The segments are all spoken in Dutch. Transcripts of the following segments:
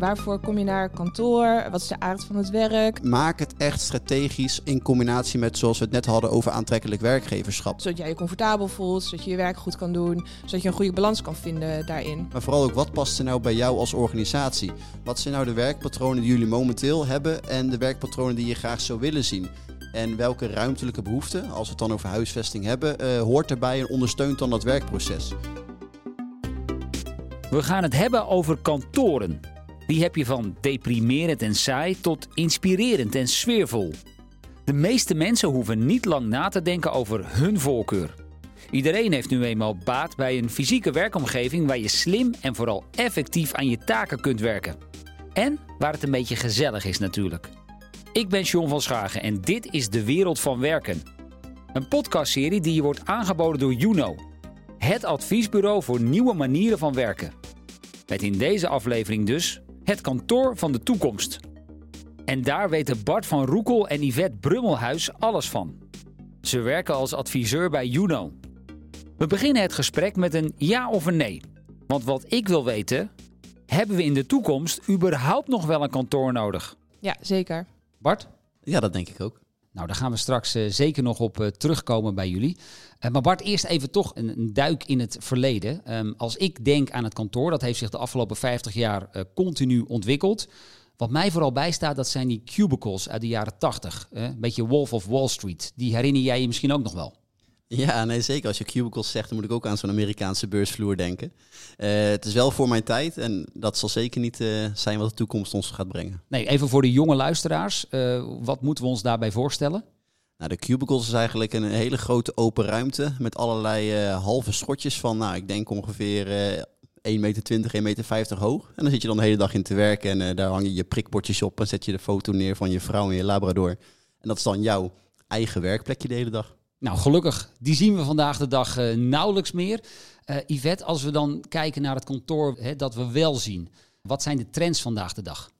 waarvoor kom je naar kantoor? Wat is de aard van het werk? Maak het echt strategisch in combinatie met, zoals we het net hadden, over aantrekkelijk werkgeverschap. Zodat jij je comfortabel voelt, zodat je je werk goed kan doen, zodat je een goede balans kan vinden daarin. Maar vooral ook, wat past er nou bij jou als organisatie? Wat zijn nou de werkpatronen die jullie momenteel hebben en de werkpatronen die je graag zou willen zien? En welke ruimtelijke behoeften, als we het dan over huisvesting hebben, uh, hoort erbij en ondersteunt dan dat werkproces? We gaan het hebben over kantoren. Die heb je van deprimerend en saai tot inspirerend en sfeervol. De meeste mensen hoeven niet lang na te denken over hun voorkeur. Iedereen heeft nu eenmaal baat bij een fysieke werkomgeving waar je slim en vooral effectief aan je taken kunt werken. En waar het een beetje gezellig is natuurlijk. Ik ben John van Schagen en dit is De Wereld van Werken. Een podcastserie die je wordt aangeboden door Juno. Het adviesbureau voor nieuwe manieren van werken. Met in deze aflevering dus het kantoor van de toekomst. En daar weten Bart van Roekel en Yvette Brummelhuis alles van. Ze werken als adviseur bij Juno. We beginnen het gesprek met een ja of een nee. Want wat ik wil weten, hebben we in de toekomst überhaupt nog wel een kantoor nodig? Ja, zeker. Bart? Ja, dat denk ik ook. Nou, daar gaan we straks uh, zeker nog op uh, terugkomen bij jullie. Uh, maar Bart, eerst even toch een, duik in het verleden. Um, als ik denk aan het kantoor, dat heeft zich de afgelopen 50 jaar continu ontwikkeld. Wat mij vooral bijstaat, dat zijn die cubicles uit de jaren 80. een beetje Wolf of Wall Street. Die herinner jij je misschien ook nog wel. Ja, nee, zeker. Als je cubicles zegt, dan moet ik ook aan zo'n Amerikaanse beursvloer denken. Uh, het is wel voor mijn tijd en dat zal zeker niet uh, zijn wat de toekomst ons gaat brengen. Nee, even voor de jonge luisteraars, uh, wat moeten we ons daarbij voorstellen? Nou, de cubicles is eigenlijk een hele grote open ruimte met allerlei halve schotjes van, nou, ik denk ongeveer 1,20 meter, 1,50 meter hoog. En dan zit je dan de hele dag in te werken en daar hang je je prikbordjes op en zet je de foto neer van je vrouw en je labrador. En dat is dan jouw eigen werkplekje de hele dag. Nou, gelukkig, die zien we vandaag de dag uh, nauwelijks meer. Uh, Yvette, als we dan kijken naar het kantoor hè, dat we wel zien, wat zijn de trends vandaag de dag?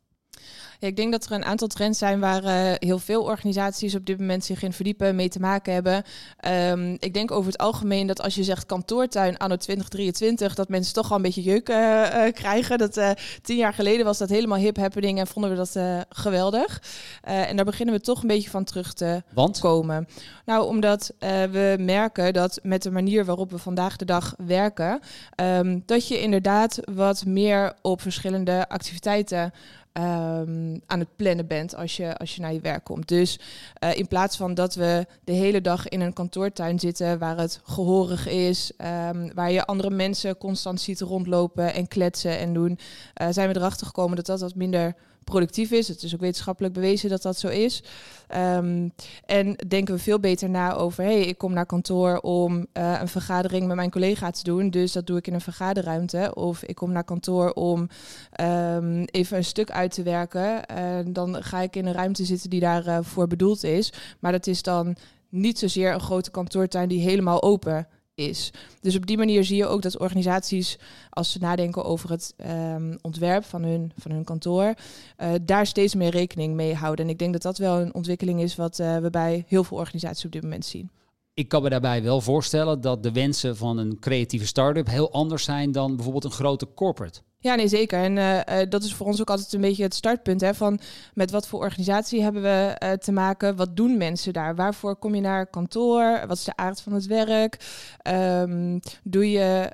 Ja, ik denk dat er een aantal trends zijn waar uh, heel veel organisaties op dit moment zich in verdiepen, mee te maken hebben. Um, ik denk over het algemeen dat als je zegt kantoortuin anno 2023, dat mensen toch al een beetje jeuk uh, uh, krijgen. Dat tien jaar geleden was dat helemaal hip happening en vonden we dat geweldig. en daar beginnen we toch een beetje van terug te Want? komen. Nou, omdat we merken dat met de manier waarop we vandaag de dag werken, um, dat je inderdaad wat meer op verschillende activiteiten um, aan het plannen bent als je, als je naar je werk komt. Dus uh, in plaats van dat we de hele dag in een kantoortuin zitten waar het gehorig is, um, waar je andere mensen constant ziet rondlopen en kletsen en doen, uh, zijn we erachter gekomen dat dat wat minder productief is. Het is ook wetenschappelijk bewezen dat dat zo is. Um, en denken we veel beter na over, hey, ik kom naar kantoor om uh, een vergadering met mijn collega te doen, dus dat doe ik in een vergaderruimte. Of ik kom naar kantoor om um, even een stuk uit te werken. Uh, dan ga ik in een ruimte zitten die daarvoor voor bedoeld is. Maar dat is dan niet zozeer een grote kantoortuin die helemaal open is. Dus op die manier zie je ook dat organisaties, als ze nadenken over het um, ontwerp van hun, van hun kantoor, uh, daar steeds meer rekening mee houden. En ik denk dat dat wel een ontwikkeling is wat uh, we bij heel veel organisaties op dit moment zien. Ik kan me daarbij wel voorstellen dat de wensen van een creatieve start-up heel anders zijn dan bijvoorbeeld een grote corporate. Ja, nee, zeker. En uh, uh, dat is voor ons ook altijd een beetje het startpunt. Hè, van met wat voor organisatie hebben we uh, te maken? Wat doen mensen daar? Waarvoor kom je naar kantoor? Wat is de aard van het werk? Um, doe je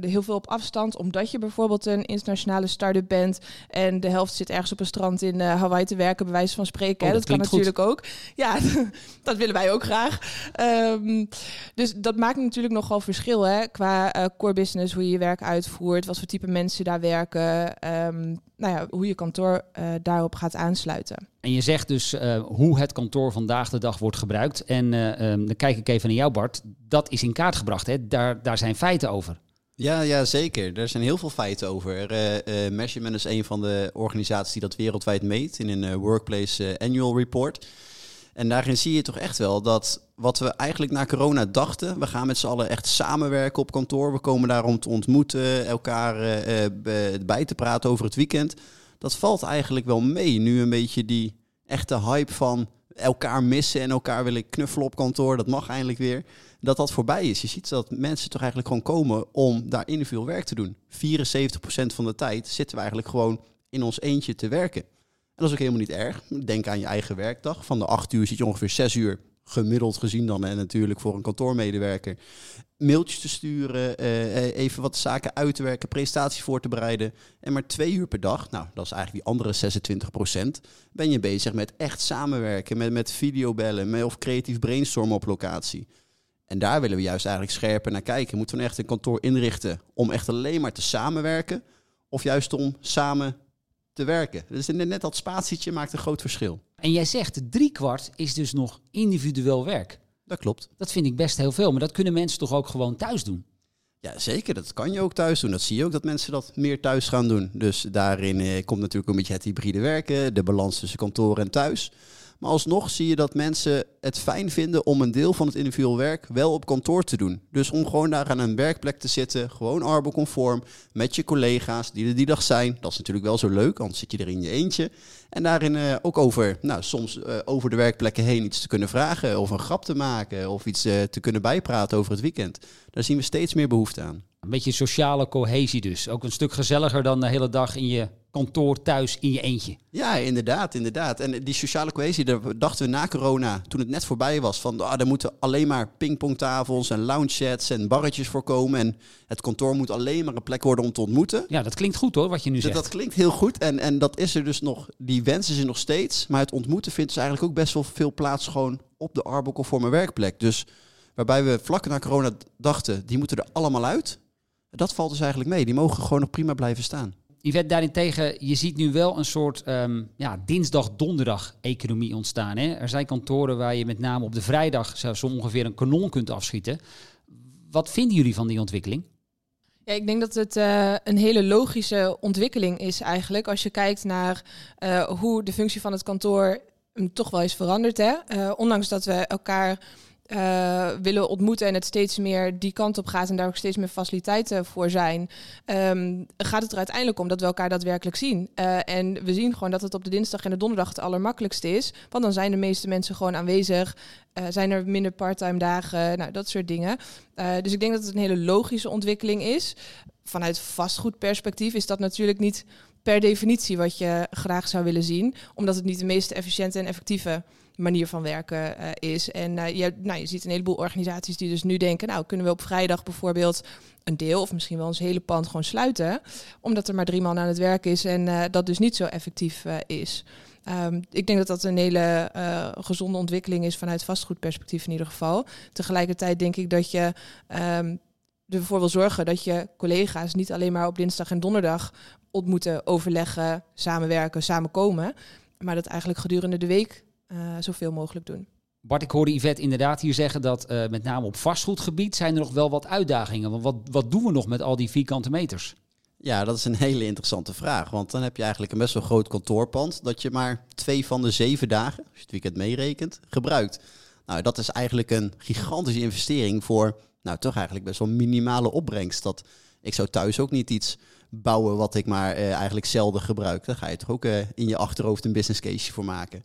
heel veel op afstand omdat je bijvoorbeeld een internationale start-up bent en de helft zit ergens op een strand in Hawaii te werken, bij wijze van spreken. Oh, dat, dat kan natuurlijk ook. Ja, dat willen wij ook graag. Um, dus dat maakt natuurlijk nogal verschil hè, qua core business, hoe je je werk uitvoert, wat voor type mensen daar werken, um, nou ja, hoe je kantoor uh, daarop gaat aansluiten. En je zegt dus uh, hoe het kantoor vandaag de dag wordt gebruikt. En uh, um, dan kijk ik even naar jou Bart. Dat is in kaart gebracht, hè? Daar, daar zijn feiten over. Ja, ja, zeker. Er zijn heel veel feiten over. Uh, Measurement is een van de organisaties die dat wereldwijd meet in een Workplace Annual Report. En daarin zie je toch echt wel dat wat we eigenlijk na corona dachten, we gaan met z'n allen echt samenwerken op kantoor. We komen daar om te ontmoeten, elkaar uh, bij te praten over het weekend. Dat valt eigenlijk wel mee. Nu een beetje die echte hype van elkaar missen en elkaar willen knuffelen op kantoor. Dat mag eindelijk weer. Dat dat voorbij is. Je ziet dat mensen toch eigenlijk gewoon komen om daar individueel werk te doen. 74% van de tijd zitten we eigenlijk gewoon in ons eentje te werken. Dat is ook helemaal niet erg. Denk aan je eigen werkdag. Van de acht uur zit je ongeveer zes uur gemiddeld gezien dan. En natuurlijk voor een kantoormedewerker. Mailtjes te sturen, eh, eh, even wat zaken uit te werken, presentatie voor te bereiden. En maar twee uur per dag, nou dat is eigenlijk die andere 26 procent, ben je bezig met echt samenwerken, met, met videobellen of creatief brainstormen op locatie. En daar willen we juist eigenlijk scherper naar kijken. Moeten we echt een kantoor inrichten om echt alleen maar te samenwerken? Of juist om samen te werken? Dus net dat spatietje maakt een groot verschil. En jij zegt, driekwart is dus nog individueel werk. Dat klopt. Dat vind ik best heel veel, maar dat kunnen mensen toch ook gewoon thuis doen? Ja, zeker. Dat kan je ook thuis doen. Dat zie je ook dat mensen dat meer thuis gaan doen. Dus daarin eh, komt natuurlijk een beetje het hybride werken, de balans tussen kantoor en thuis. Maar alsnog zie je dat mensen het fijn vinden om een deel van het individueel werk wel op kantoor te doen. Dus om gewoon daar aan een werkplek te zitten, gewoon arbo-conform, met je collega's die er die dag zijn. Dat is natuurlijk wel zo leuk, anders zit je er in je eentje. En daarin uh, ook over, nou, soms uh, over de werkplekken heen iets te kunnen vragen, of een grap te maken, of iets uh, te kunnen bijpraten over het weekend. Daar zien we steeds meer behoefte aan. Een beetje sociale cohesie dus. Ook een stuk gezelliger dan de hele dag in je kantoor thuis in je eentje. Ja, inderdaad, inderdaad. En die sociale cohesie, daar dachten we na corona, toen het net voorbij was, van ah, er moeten alleen maar pingpongtafels en lounge en barretjes voorkomen. En het kantoor moet alleen maar een plek worden om te ontmoeten. Ja, dat klinkt goed hoor, wat je nu zegt. Dat, dat klinkt heel goed en, en dat is er dus nog, die wensen ze nog steeds. Maar het ontmoeten vindt dus eigenlijk ook best wel veel plaats gewoon op de arbo-conforme werkplek. Dus waarbij we vlak na corona dachten, die moeten er allemaal uit. Dat valt dus eigenlijk mee. Die mogen gewoon nog prima blijven staan. Yvette, daarentegen, je ziet nu wel een soort um, ja, dinsdag-donderdag-economie ontstaan. Hè? Er zijn kantoren waar je met name op de vrijdag zo ongeveer een kanon kunt afschieten. Wat vinden jullie van die ontwikkeling? Ja, ik denk dat het uh, een hele logische ontwikkeling is eigenlijk. Als je kijkt naar uh, hoe de functie van het kantoor toch wel is veranderd. Hè? Uh, ondanks dat we elkaar uh, willen ontmoeten en het steeds meer die kant op gaat en daar ook steeds meer faciliteiten voor zijn, um, gaat het er uiteindelijk om dat we elkaar daadwerkelijk zien. Uh, en we zien gewoon dat het op de dinsdag en de donderdag het allermakkelijkste is, want dan zijn de meeste mensen gewoon aanwezig, uh, zijn er minder parttime dagen, nou, dat soort dingen. dus ik denk dat het een hele logische ontwikkeling is. Vanuit vastgoedperspectief is dat natuurlijk niet per definitie wat je graag zou willen zien, omdat het niet de meest efficiënte en effectieve manier van werken uh, is. En uh, je, nou, je ziet een heleboel organisaties die dus nu denken, nou kunnen we op vrijdag bijvoorbeeld een deel of misschien wel ons hele pand gewoon sluiten, omdat er maar drie man aan het werk is en uh, dat dus niet zo effectief is. Um, ik denk dat dat een hele gezonde ontwikkeling is vanuit vastgoedperspectief in ieder geval. Tegelijkertijd denk ik dat je um, ervoor wil zorgen dat je collega's niet alleen maar op dinsdag en donderdag ontmoeten, overleggen, samenwerken, samenkomen. Maar dat eigenlijk gedurende de week uh, zoveel mogelijk doen. Bart, ik hoorde Yvette inderdaad hier zeggen dat uh, met name op vastgoedgebied zijn er nog wel wat uitdagingen. Want wat, wat doen we nog met al die vierkante meters? Ja, dat is een hele interessante vraag. Want dan heb je eigenlijk een best wel groot kantoorpand dat je maar twee van de zeven dagen, als je het weekend meerekent, gebruikt. Nou, dat is eigenlijk een gigantische investering voor, nou toch eigenlijk best wel minimale opbrengst. Dat, ik zou thuis ook niet iets bouwen wat ik maar uh, eigenlijk zelden gebruik. Daar ga je toch ook uh, in je achterhoofd een business case voor maken.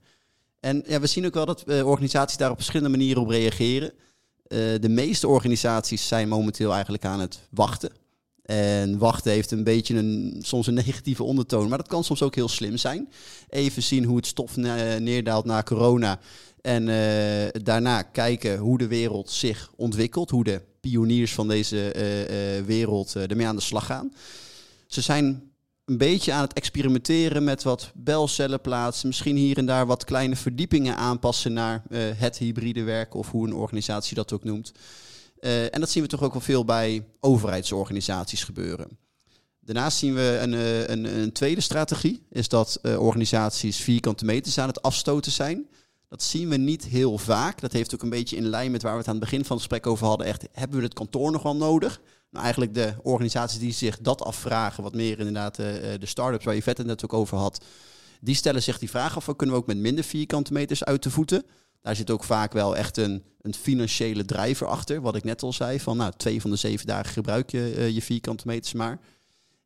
En ja, we zien ook wel dat uh, organisaties daar op verschillende manieren op reageren. Uh, de meeste organisaties zijn momenteel eigenlijk aan het wachten. En wachten heeft een beetje een, soms een negatieve ondertoon, maar dat kan soms ook heel slim zijn. Even zien hoe het stof neerdaalt na corona. En uh, daarna kijken hoe de wereld zich ontwikkelt, hoe de pioniers van deze wereld ermee aan de slag gaan. Ze zijn een beetje aan het experimenteren met wat belcellen plaatsen. Misschien hier en daar wat kleine verdiepingen aanpassen naar uh, het hybride werken of hoe een organisatie dat ook noemt. Uh, en dat zien we toch ook wel veel bij overheidsorganisaties gebeuren. Daarnaast zien we een, uh, een, een tweede strategie, is dat organisaties vierkante meters aan het afstoten zijn. Dat zien we niet heel vaak. Dat heeft ook een beetje in lijn met waar we het aan het begin van het gesprek over hadden. Echt, hebben we het kantoor nog wel nodig? Nou, eigenlijk de organisaties die zich dat afvragen, wat meer inderdaad uh, de start-ups waar je vet het net ook over had, die stellen zich die vraag af, kunnen we ook met minder vierkante meters uit de voeten? Daar zit ook vaak wel echt een, een financiële drijver achter, wat ik net al zei, van nou, twee van de zeven dagen gebruik je uh, je vierkante meters maar.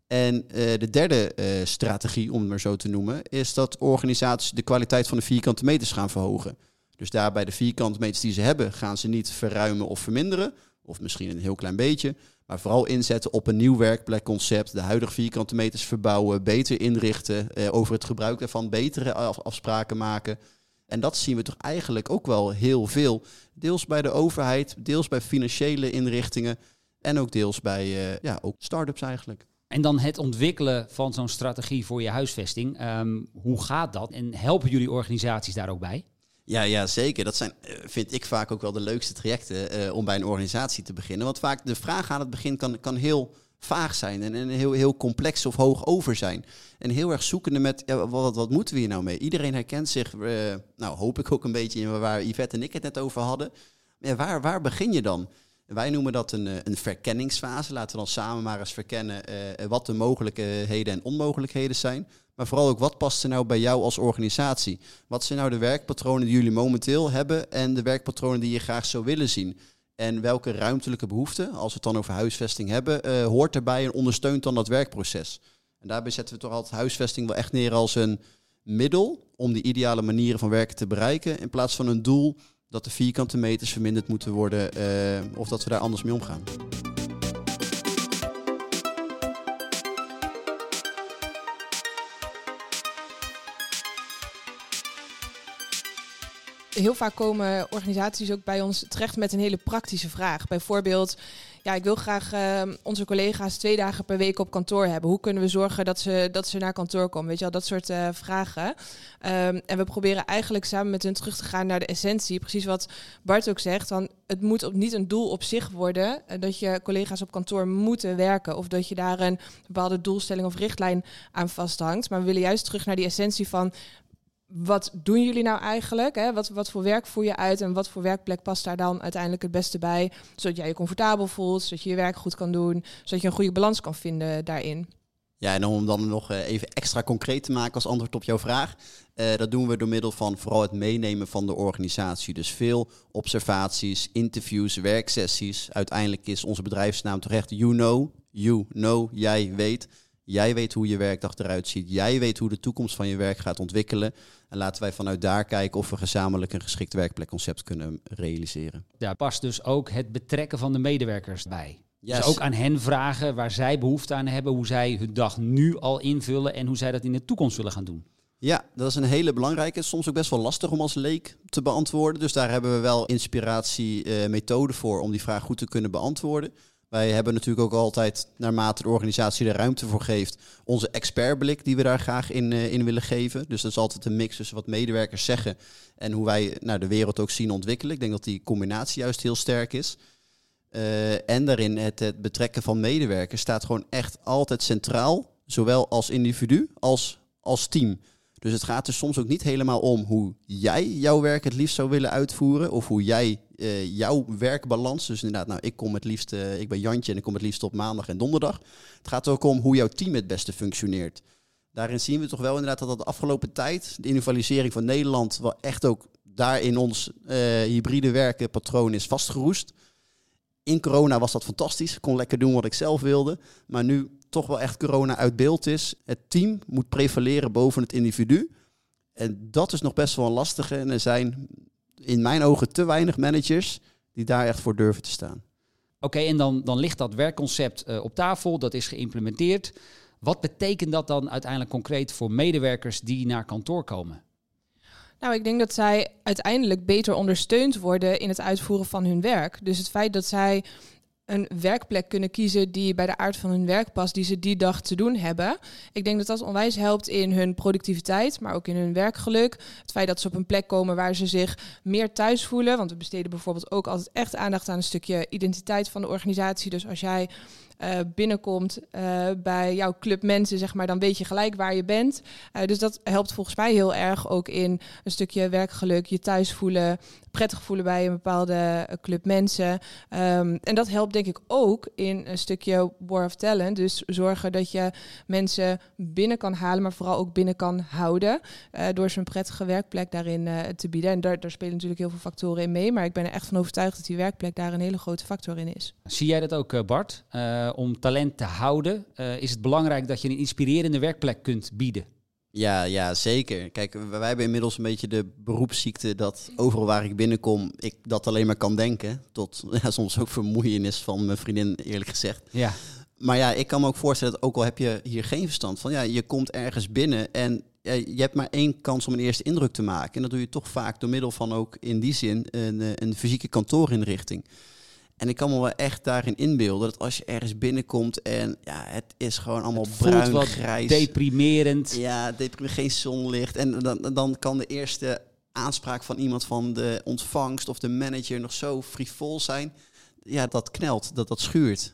En de derde strategie, om het maar zo te noemen, is dat organisaties de kwaliteit van de vierkante meters gaan verhogen. Dus daarbij de vierkante meters die ze hebben, gaan ze niet verruimen of verminderen, of misschien een heel klein beetje. Maar vooral inzetten op een nieuw werkplekconcept. De huidige vierkante meters verbouwen, beter inrichten. Eh, over het gebruik daarvan betere afspraken maken. En dat zien we toch eigenlijk ook wel heel veel. Deels bij de overheid, deels bij financiële inrichtingen. En ook deels bij uh, ja, ook start-ups eigenlijk. En dan het ontwikkelen van zo'n strategie voor je huisvesting. Ehm, hoe gaat dat? En helpen jullie organisaties daar ook bij? Ja, ja, zeker. Dat zijn, eh, vind ik vaak ook wel de leukste trajecten uh, om bij een organisatie te beginnen. Want vaak de vraag aan het begin kan, kan heel vaag zijn en, en heel, heel complex of hoog over zijn. En heel erg zoekende met, wat, wat moeten we hier nou mee? Iedereen herkent zich, uh, nou hoop ik ook een beetje in waar Yvette en ik het net over hadden. Ja, waar, waar begin je dan? Wij noemen dat een, een verkenningsfase. Laten we dan samen maar eens verkennen wat de mogelijkheden en onmogelijkheden zijn. Maar vooral ook wat past er nou bij jou als organisatie? Wat zijn nou de werkpatronen die jullie momenteel hebben en de werkpatronen die je graag zou willen zien? En welke ruimtelijke behoeften, als we het dan over huisvesting hebben, uh, hoort erbij en ondersteunt dan dat werkproces? En daarbij zetten we toch altijd huisvesting wel echt neer als een middel om die ideale manieren van werken te bereiken, in plaats van een doel dat de vierkante meters verminderd moeten worden uh, of dat we daar anders mee omgaan. Heel vaak komen organisaties ook bij ons terecht met een hele praktische vraag. Bijvoorbeeld, ja, ik wil graag uh, onze collega's twee dagen per week op kantoor hebben. Hoe kunnen we zorgen dat ze, dat ze naar kantoor komen? Weet je wel, dat soort uh, vragen. Um, en we proberen eigenlijk samen met hun terug te gaan naar de essentie. Precies wat Bart ook zegt. Dan, het moet op, niet een doel op zich worden uh, dat je collega's op kantoor moeten werken. Of dat je daar een bepaalde doelstelling of richtlijn aan vasthangt. Maar we willen juist terug naar die essentie van wat doen jullie nou eigenlijk? Hè? Wat, wat voor werk voer je uit en wat voor werkplek past daar dan uiteindelijk het beste bij? Zodat jij je comfortabel voelt, zodat je je werk goed kan doen, zodat je een goede balans kan vinden daarin. Ja, en om dan nog eh, even extra concreet te maken als antwoord op jouw vraag. Uh, dat doen we door middel van vooral het meenemen van de organisatie. Dus veel observaties, interviews, werksessies. Uiteindelijk is onze bedrijfsnaam terecht You Know. You Know, jij weet. Jij weet hoe je werkdag eruit ziet. Jij weet hoe de toekomst van je werk gaat ontwikkelen. En laten wij vanuit daar kijken of we gezamenlijk een geschikt werkplekconcept kunnen realiseren. Daar past dus ook het betrekken van de medewerkers bij. Dus ook aan hen vragen waar zij behoefte aan hebben, hoe zij hun dag nu al invullen en hoe zij dat in de toekomst willen gaan doen. Ja, dat is een hele belangrijke. Soms ook best wel lastig om als leek te beantwoorden. Dus daar hebben we wel inspiratie, uh, methode voor om die vraag goed te kunnen beantwoorden. Wij hebben natuurlijk ook altijd, naarmate de organisatie er ruimte voor geeft, onze expertblik die we daar graag in, uh, in willen geven. Dus dat is altijd een mix tussen wat medewerkers zeggen en hoe wij nou, de wereld ook zien ontwikkelen. Ik denk dat die combinatie juist heel sterk is. Uh, en daarin het, het betrekken van medewerkers staat gewoon echt altijd centraal, zowel als individu als als team. Dus het gaat er soms ook niet helemaal om hoe jij jouw werk het liefst zou willen uitvoeren. Of hoe jij uh, jouw werkbalans. Dus inderdaad, nou, ik kom het liefst, uh, ik ben Jantje en ik kom het liefst op maandag en donderdag. Het gaat ook om hoe jouw team het beste functioneert. Daarin zien we toch wel inderdaad dat, de afgelopen tijd, de individualisering van Nederland, wel echt ook daar in ons uh, hybride werken patroon is vastgeroest. In corona was dat fantastisch. Ik kon lekker doen wat ik zelf wilde. Maar nu toch wel echt corona uit beeld is. Het team moet prevaleren boven het individu. En dat is nog best wel een lastige. En er zijn in mijn ogen te weinig managers die daar echt voor durven te staan. Oké, en dan, dan ligt dat werkconcept uh, op tafel, dat is geïmplementeerd. Wat betekent dat dan uiteindelijk concreet voor medewerkers die naar kantoor komen? Nou, ik denk dat zij uiteindelijk beter ondersteund worden in het uitvoeren van hun werk. Dus het feit dat zij een werkplek kunnen kiezen die bij de aard van hun werk past, die ze die dag te doen hebben. Ik denk dat dat onwijs helpt in hun productiviteit, maar ook in hun werkgeluk. Het feit dat ze op een plek komen waar ze zich meer thuis voelen. Want we besteden bijvoorbeeld ook altijd echt aandacht aan een stukje identiteit van de organisatie. Dus als jij uh, binnenkomt uh, bij jouw club mensen, zeg maar, dan weet je gelijk waar je bent. Uh, dus dat helpt volgens mij heel erg ook in een stukje werkgeluk, je thuis voelen, prettig voelen bij een bepaalde club mensen. Um, en dat helpt denk ik ook in een stukje war of talent. Dus zorgen dat je mensen binnen kan halen, maar vooral ook binnen kan houden. door ze een prettige werkplek daarin te bieden. En daar, daar spelen natuurlijk heel veel factoren in mee. Maar ik ben er echt van overtuigd dat die werkplek daar een hele grote factor in is. Zie jij dat ook, Bart? Om talent te houden, uh, is het belangrijk dat je een inspirerende werkplek kunt bieden. Ja, ja, zeker. Kijk, wij hebben inmiddels een beetje de beroepsziekte dat overal waar ik binnenkom, ik dat alleen maar kan denken. Tot ja, soms ook vermoeienis van mijn vriendin, eerlijk gezegd. Ja. Maar ja, ik kan me ook voorstellen dat ook al heb je hier geen verstand van, ja, je komt ergens binnen en je hebt maar één kans om een eerste indruk te maken. En dat doe je toch vaak door middel van ook in die zin een, eh, een fysieke kantoorinrichting. En ik kan me wel echt daarin inbeelden dat als je ergens binnenkomt en ja, het is gewoon allemaal Het voelt bruin, wat grijs. deprimerend. Ja, deprimerend, geen zonlicht. En dan, dan kan de eerste aanspraak van iemand van de ontvangst of de manager nog zo frivol zijn. Ja, dat knelt, dat, dat schuurt.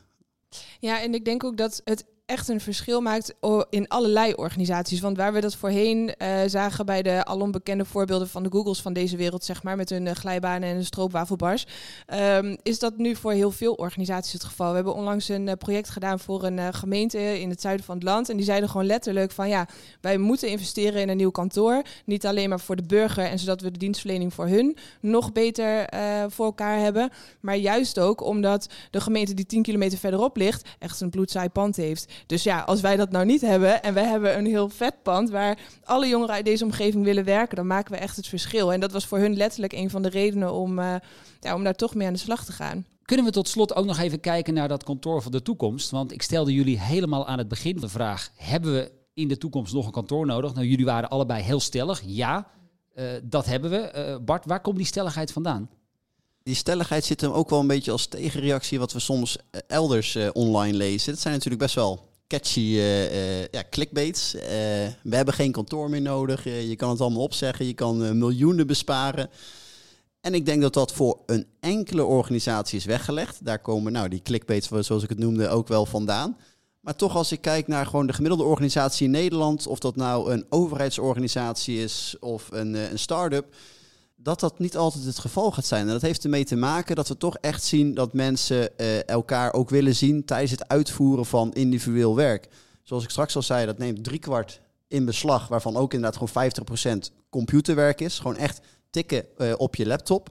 Ja, en ik denk ook dat het echt een verschil maakt o- in allerlei organisaties. Want waar we dat voorheen eh, zagen bij de alom bekende voorbeelden van de Googles van deze wereld, zeg maar, met hun eh, glijbanen en stroopwafelbars, ehm, is dat nu voor heel veel organisaties het geval. We hebben onlangs een eh, project gedaan voor een gemeente in het zuiden van het land. En die zeiden gewoon letterlijk van ja, wij moeten investeren in een nieuw kantoor. Niet alleen maar voor de burger en zodat we de dienstverlening voor hun nog beter voor elkaar hebben. Maar juist ook omdat de gemeente die 10 kilometer verderop ligt, echt een bloedsaai pand heeft. Dus ja, als wij dat nou niet hebben en wij hebben een heel vet pand waar alle jongeren uit deze omgeving willen werken, dan maken we echt het verschil. En dat was voor hun letterlijk een van de redenen om, eh, ja, om daar toch mee aan de slag te gaan. Kunnen we tot slot ook nog even kijken naar dat kantoor van de toekomst? Want ik stelde jullie helemaal aan het begin de vraag: hebben we in de toekomst nog een kantoor nodig? Nou, jullie waren allebei heel stellig. Ja, eh, dat hebben we. Eh, Bart, waar komt die stelligheid vandaan? Die stelligheid zit hem ook wel een beetje als tegenreactie wat we soms elders eh, online lezen. Het zijn natuurlijk best wel catchy eh, ja, clickbaits. Eh, we hebben geen kantoor meer nodig. Je kan het allemaal opzeggen. Je kan miljoenen besparen. En ik denk dat dat voor een enkele organisatie is weggelegd. Daar komen nou, die clickbaits, zoals ik het noemde, ook wel vandaan. Maar toch als ik kijk naar gewoon de gemiddelde organisatie in Nederland... of dat nou een overheidsorganisatie is of een, een start-up dat dat niet altijd het geval gaat zijn. En dat heeft ermee te maken dat we toch echt zien dat mensen eh, elkaar ook willen zien tijdens het uitvoeren van individueel werk. Zoals ik straks al zei, dat neemt driekwart in beslag, waarvan ook inderdaad gewoon 50% computerwerk is. Gewoon echt tikken eh, op je laptop.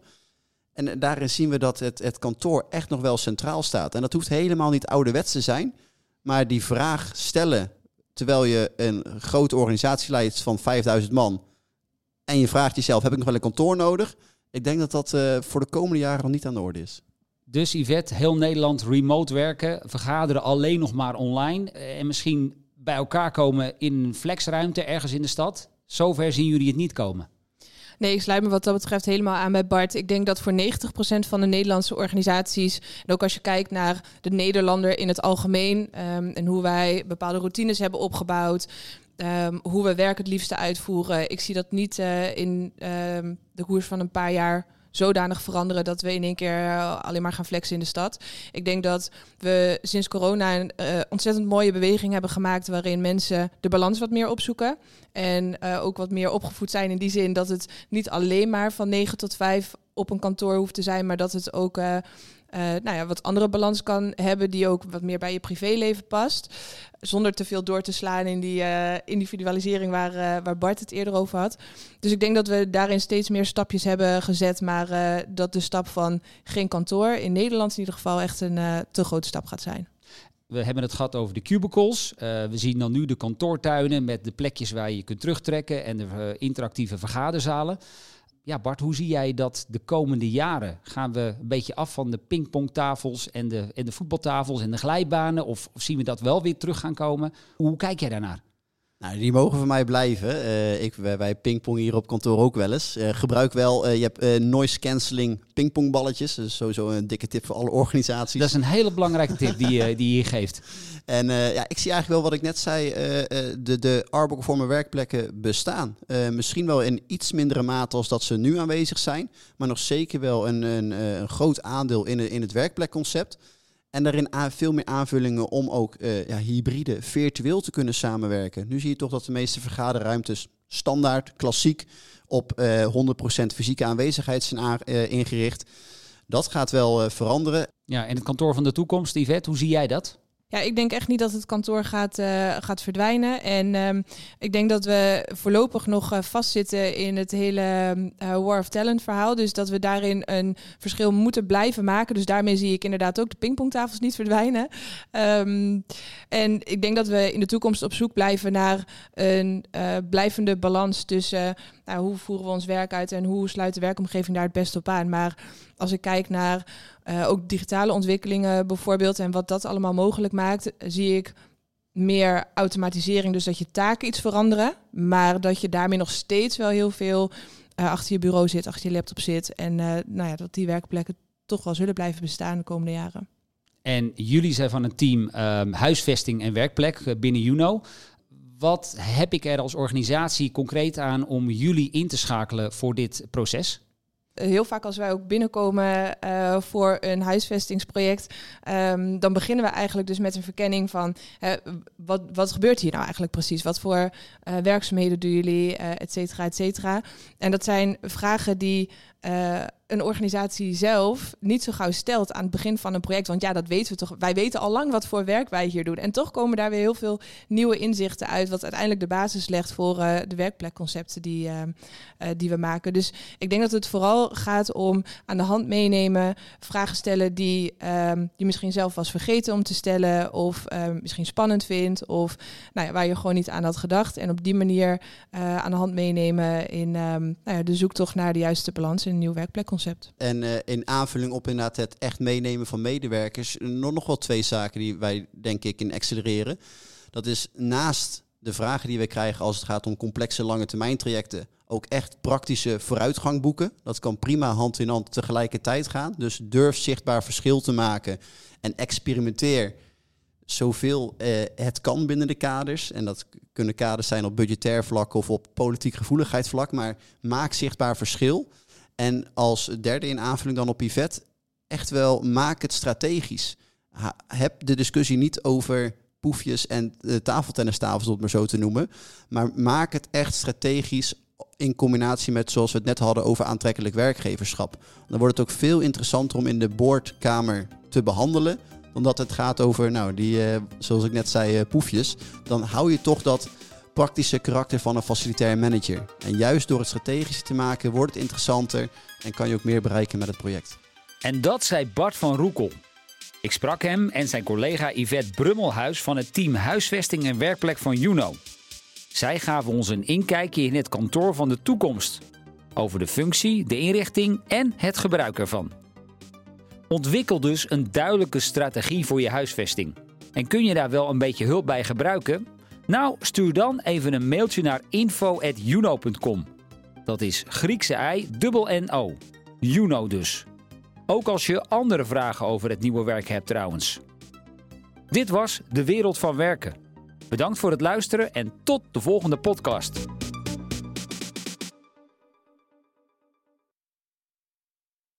En eh, daarin zien we dat het, het kantoor echt nog wel centraal staat. En dat hoeft helemaal niet ouderwets te zijn, maar die vraag stellen terwijl je een grote organisatie leidt van 5000 man en je vraagt jezelf, heb ik nog wel een kantoor nodig? Ik denk dat dat eh, voor de komende jaren nog niet aan de orde is. Dus Yvette, heel Nederland remote werken, vergaderen alleen nog maar online eh, en misschien bij elkaar komen in een flexruimte ergens in de stad. Zover zien jullie het niet komen. Nee, ik sluit me wat dat betreft helemaal aan bij Bart. Ik denk dat voor 90% van de Nederlandse organisaties, en ook als je kijkt naar de Nederlander in het algemeen ehm, en hoe wij bepaalde routines hebben opgebouwd, ehm, hoe we werk het liefste uitvoeren. Ik zie dat niet eh, in ehm, de koers van een paar jaar zodanig veranderen dat we in één keer eh, alleen maar gaan flexen in de stad. Ik denk dat we sinds corona een eh, ontzettend mooie beweging hebben gemaakt waarin mensen de balans wat meer opzoeken. En ook wat meer opgevoed zijn in die zin dat het niet alleen maar van 9 tot 5 op een kantoor hoeft te zijn, maar dat het ook eh, eh, nou ja, wat andere balans kan hebben die ook wat meer bij je privéleven past. Zonder te veel door te slaan in die eh, individualisering waar, waar Bart het eerder over had. Dus ik denk dat we daarin steeds meer stapjes hebben gezet, maar dat de stap van geen kantoor in Nederland in ieder geval echt een te grote stap gaat zijn. We hebben het gehad over de cubicles. We zien dan nu de kantoortuinen met de plekjes waar je kunt terugtrekken en de interactieve vergaderzalen. Ja, Bart, hoe zie jij dat de komende jaren? Gaan we een beetje af van de pingpongtafels en de, en de voetbaltafels en de glijbanen? Of, of zien we dat wel weer terug gaan komen? Hoe kijk jij daarnaar? Nou, die mogen voor mij blijven. Eh, ik, wij, pingpong hier op kantoor ook wel eens. Eh, gebruik wel, eh, je hebt noise cancelling pingpongballetjes. Dat is sowieso een dikke tip voor alle organisaties. Dat is een hele belangrijke tip die, je- die je hier geeft. En ja, ik zie eigenlijk wel wat ik net zei, de, de werkplekken bestaan. Misschien wel in iets mindere mate als dat ze nu aanwezig zijn, maar nog zeker wel een, een, een groot aandeel in, in het werkplekconcept. En daarin veel meer aanvullingen om ook eh, ja, hybride, virtueel te kunnen samenwerken. Nu zie je toch dat de meeste vergaderruimtes standaard, klassiek, op eh 100% fysieke aanwezigheid zijn eh, ingericht. Dat gaat wel eh, veranderen. Ja, en het kantoor van de toekomst, Yvette, hoe zie jij dat? Ja, ik denk echt niet dat het kantoor gaat, uh, gaat verdwijnen. En um, ik denk dat we voorlopig nog uh, vastzitten in het hele uh, War of Talent verhaal. Dus dat we daarin een verschil moeten blijven maken. Dus daarmee zie ik inderdaad ook de pingpongtafels niet verdwijnen. Um, en ik denk dat we in de toekomst op zoek blijven naar een blijvende balans tussen hoe voeren we ons werk uit en hoe sluit de werkomgeving daar het beste op aan. Maar als ik kijk naar uh, ook digitale ontwikkelingen bijvoorbeeld en wat dat allemaal mogelijk maakt, zie ik meer automatisering. Dus dat je taken iets veranderen, maar dat je daarmee nog steeds wel heel veel uh, achter je bureau zit, achter je laptop zit. En uh, nou ja, dat die werkplekken toch wel zullen blijven bestaan de komende jaren. En jullie zijn van een team um, huisvesting en werkplek binnen Juno. Wat heb ik er als organisatie concreet aan om jullie in te schakelen voor dit proces? heel vaak als wij ook binnenkomen uh, voor een huisvestingsproject, um, dan beginnen we eigenlijk dus met een verkenning van wat, wat gebeurt hier nou eigenlijk precies? Wat voor uh, werkzaamheden doen jullie, et cetera, et cetera. En dat zijn vragen die een organisatie zelf niet zo gauw stelt aan het begin van een project. Want ja, dat weten we toch. Wij weten al lang wat voor werk wij hier doen. En toch komen daar weer heel veel nieuwe inzichten uit. Wat uiteindelijk de basis legt voor uh, de werkplekconcepten die, uh, die we maken. Dus ik denk dat het vooral gaat om aan de hand meenemen. Vragen stellen die um, je misschien zelf was vergeten om te stellen. Of um, misschien spannend vindt. Of nou ja, waar je gewoon niet aan had gedacht. En op die manier aan de hand meenemen in um, nou ja, de zoektocht naar de juiste balans een nieuw werkplekconcept. En uh, in aanvulling op inderdaad het echt meenemen van medewerkers, nog, nog wel twee zaken die wij denk ik in accelereren. Dat is naast de vragen die wij krijgen als het gaat om complexe lange termijn trajecten, ook echt praktische vooruitgang boeken. Dat kan prima hand in hand tegelijkertijd gaan. Dus durf zichtbaar verschil te maken en experimenteer zoveel uh, het kan binnen de kaders. En dat kunnen kaders zijn op budgetair vlak of op politiek gevoeligheidsvlak. Maar maak zichtbaar verschil. En als derde in aanvulling dan op Yvette, echt wel maak het strategisch. Heb de discussie niet over poefjes en de tafeltennistafels, om het maar zo te noemen. Maar maak het echt strategisch in combinatie met, zoals we het net hadden, over aantrekkelijk werkgeverschap. Dan wordt het ook veel interessanter om in de boordkamer te behandelen. Omdat het gaat over, nou, die, uh, zoals ik net zei, uh, poefjes. Dan hou je toch dat praktische karakter van een facilitair manager. En juist door het strategisch te maken wordt het interessanter en kan je ook meer bereiken met het project. En dat zei Bart van Roekel. Ik sprak hem en zijn collega Yvette Brummelhuis van het team Huisvesting en Werkplek van Juno. Zij gaven ons een inkijkje in het kantoor van de toekomst. Over de functie, de inrichting en het gebruik ervan. Ontwikkel dus een duidelijke strategie voor je huisvesting. En kun je daar wel een beetje hulp bij gebruiken? Nou, stuur dan even een mailtje naar info.juno.com. Dat is Griekse ei, dubbel N-O. Juno dus. Ook als je andere vragen over het nieuwe werk hebt trouwens. Dit was De Wereld van Werken. Bedankt voor het luisteren en tot de volgende podcast.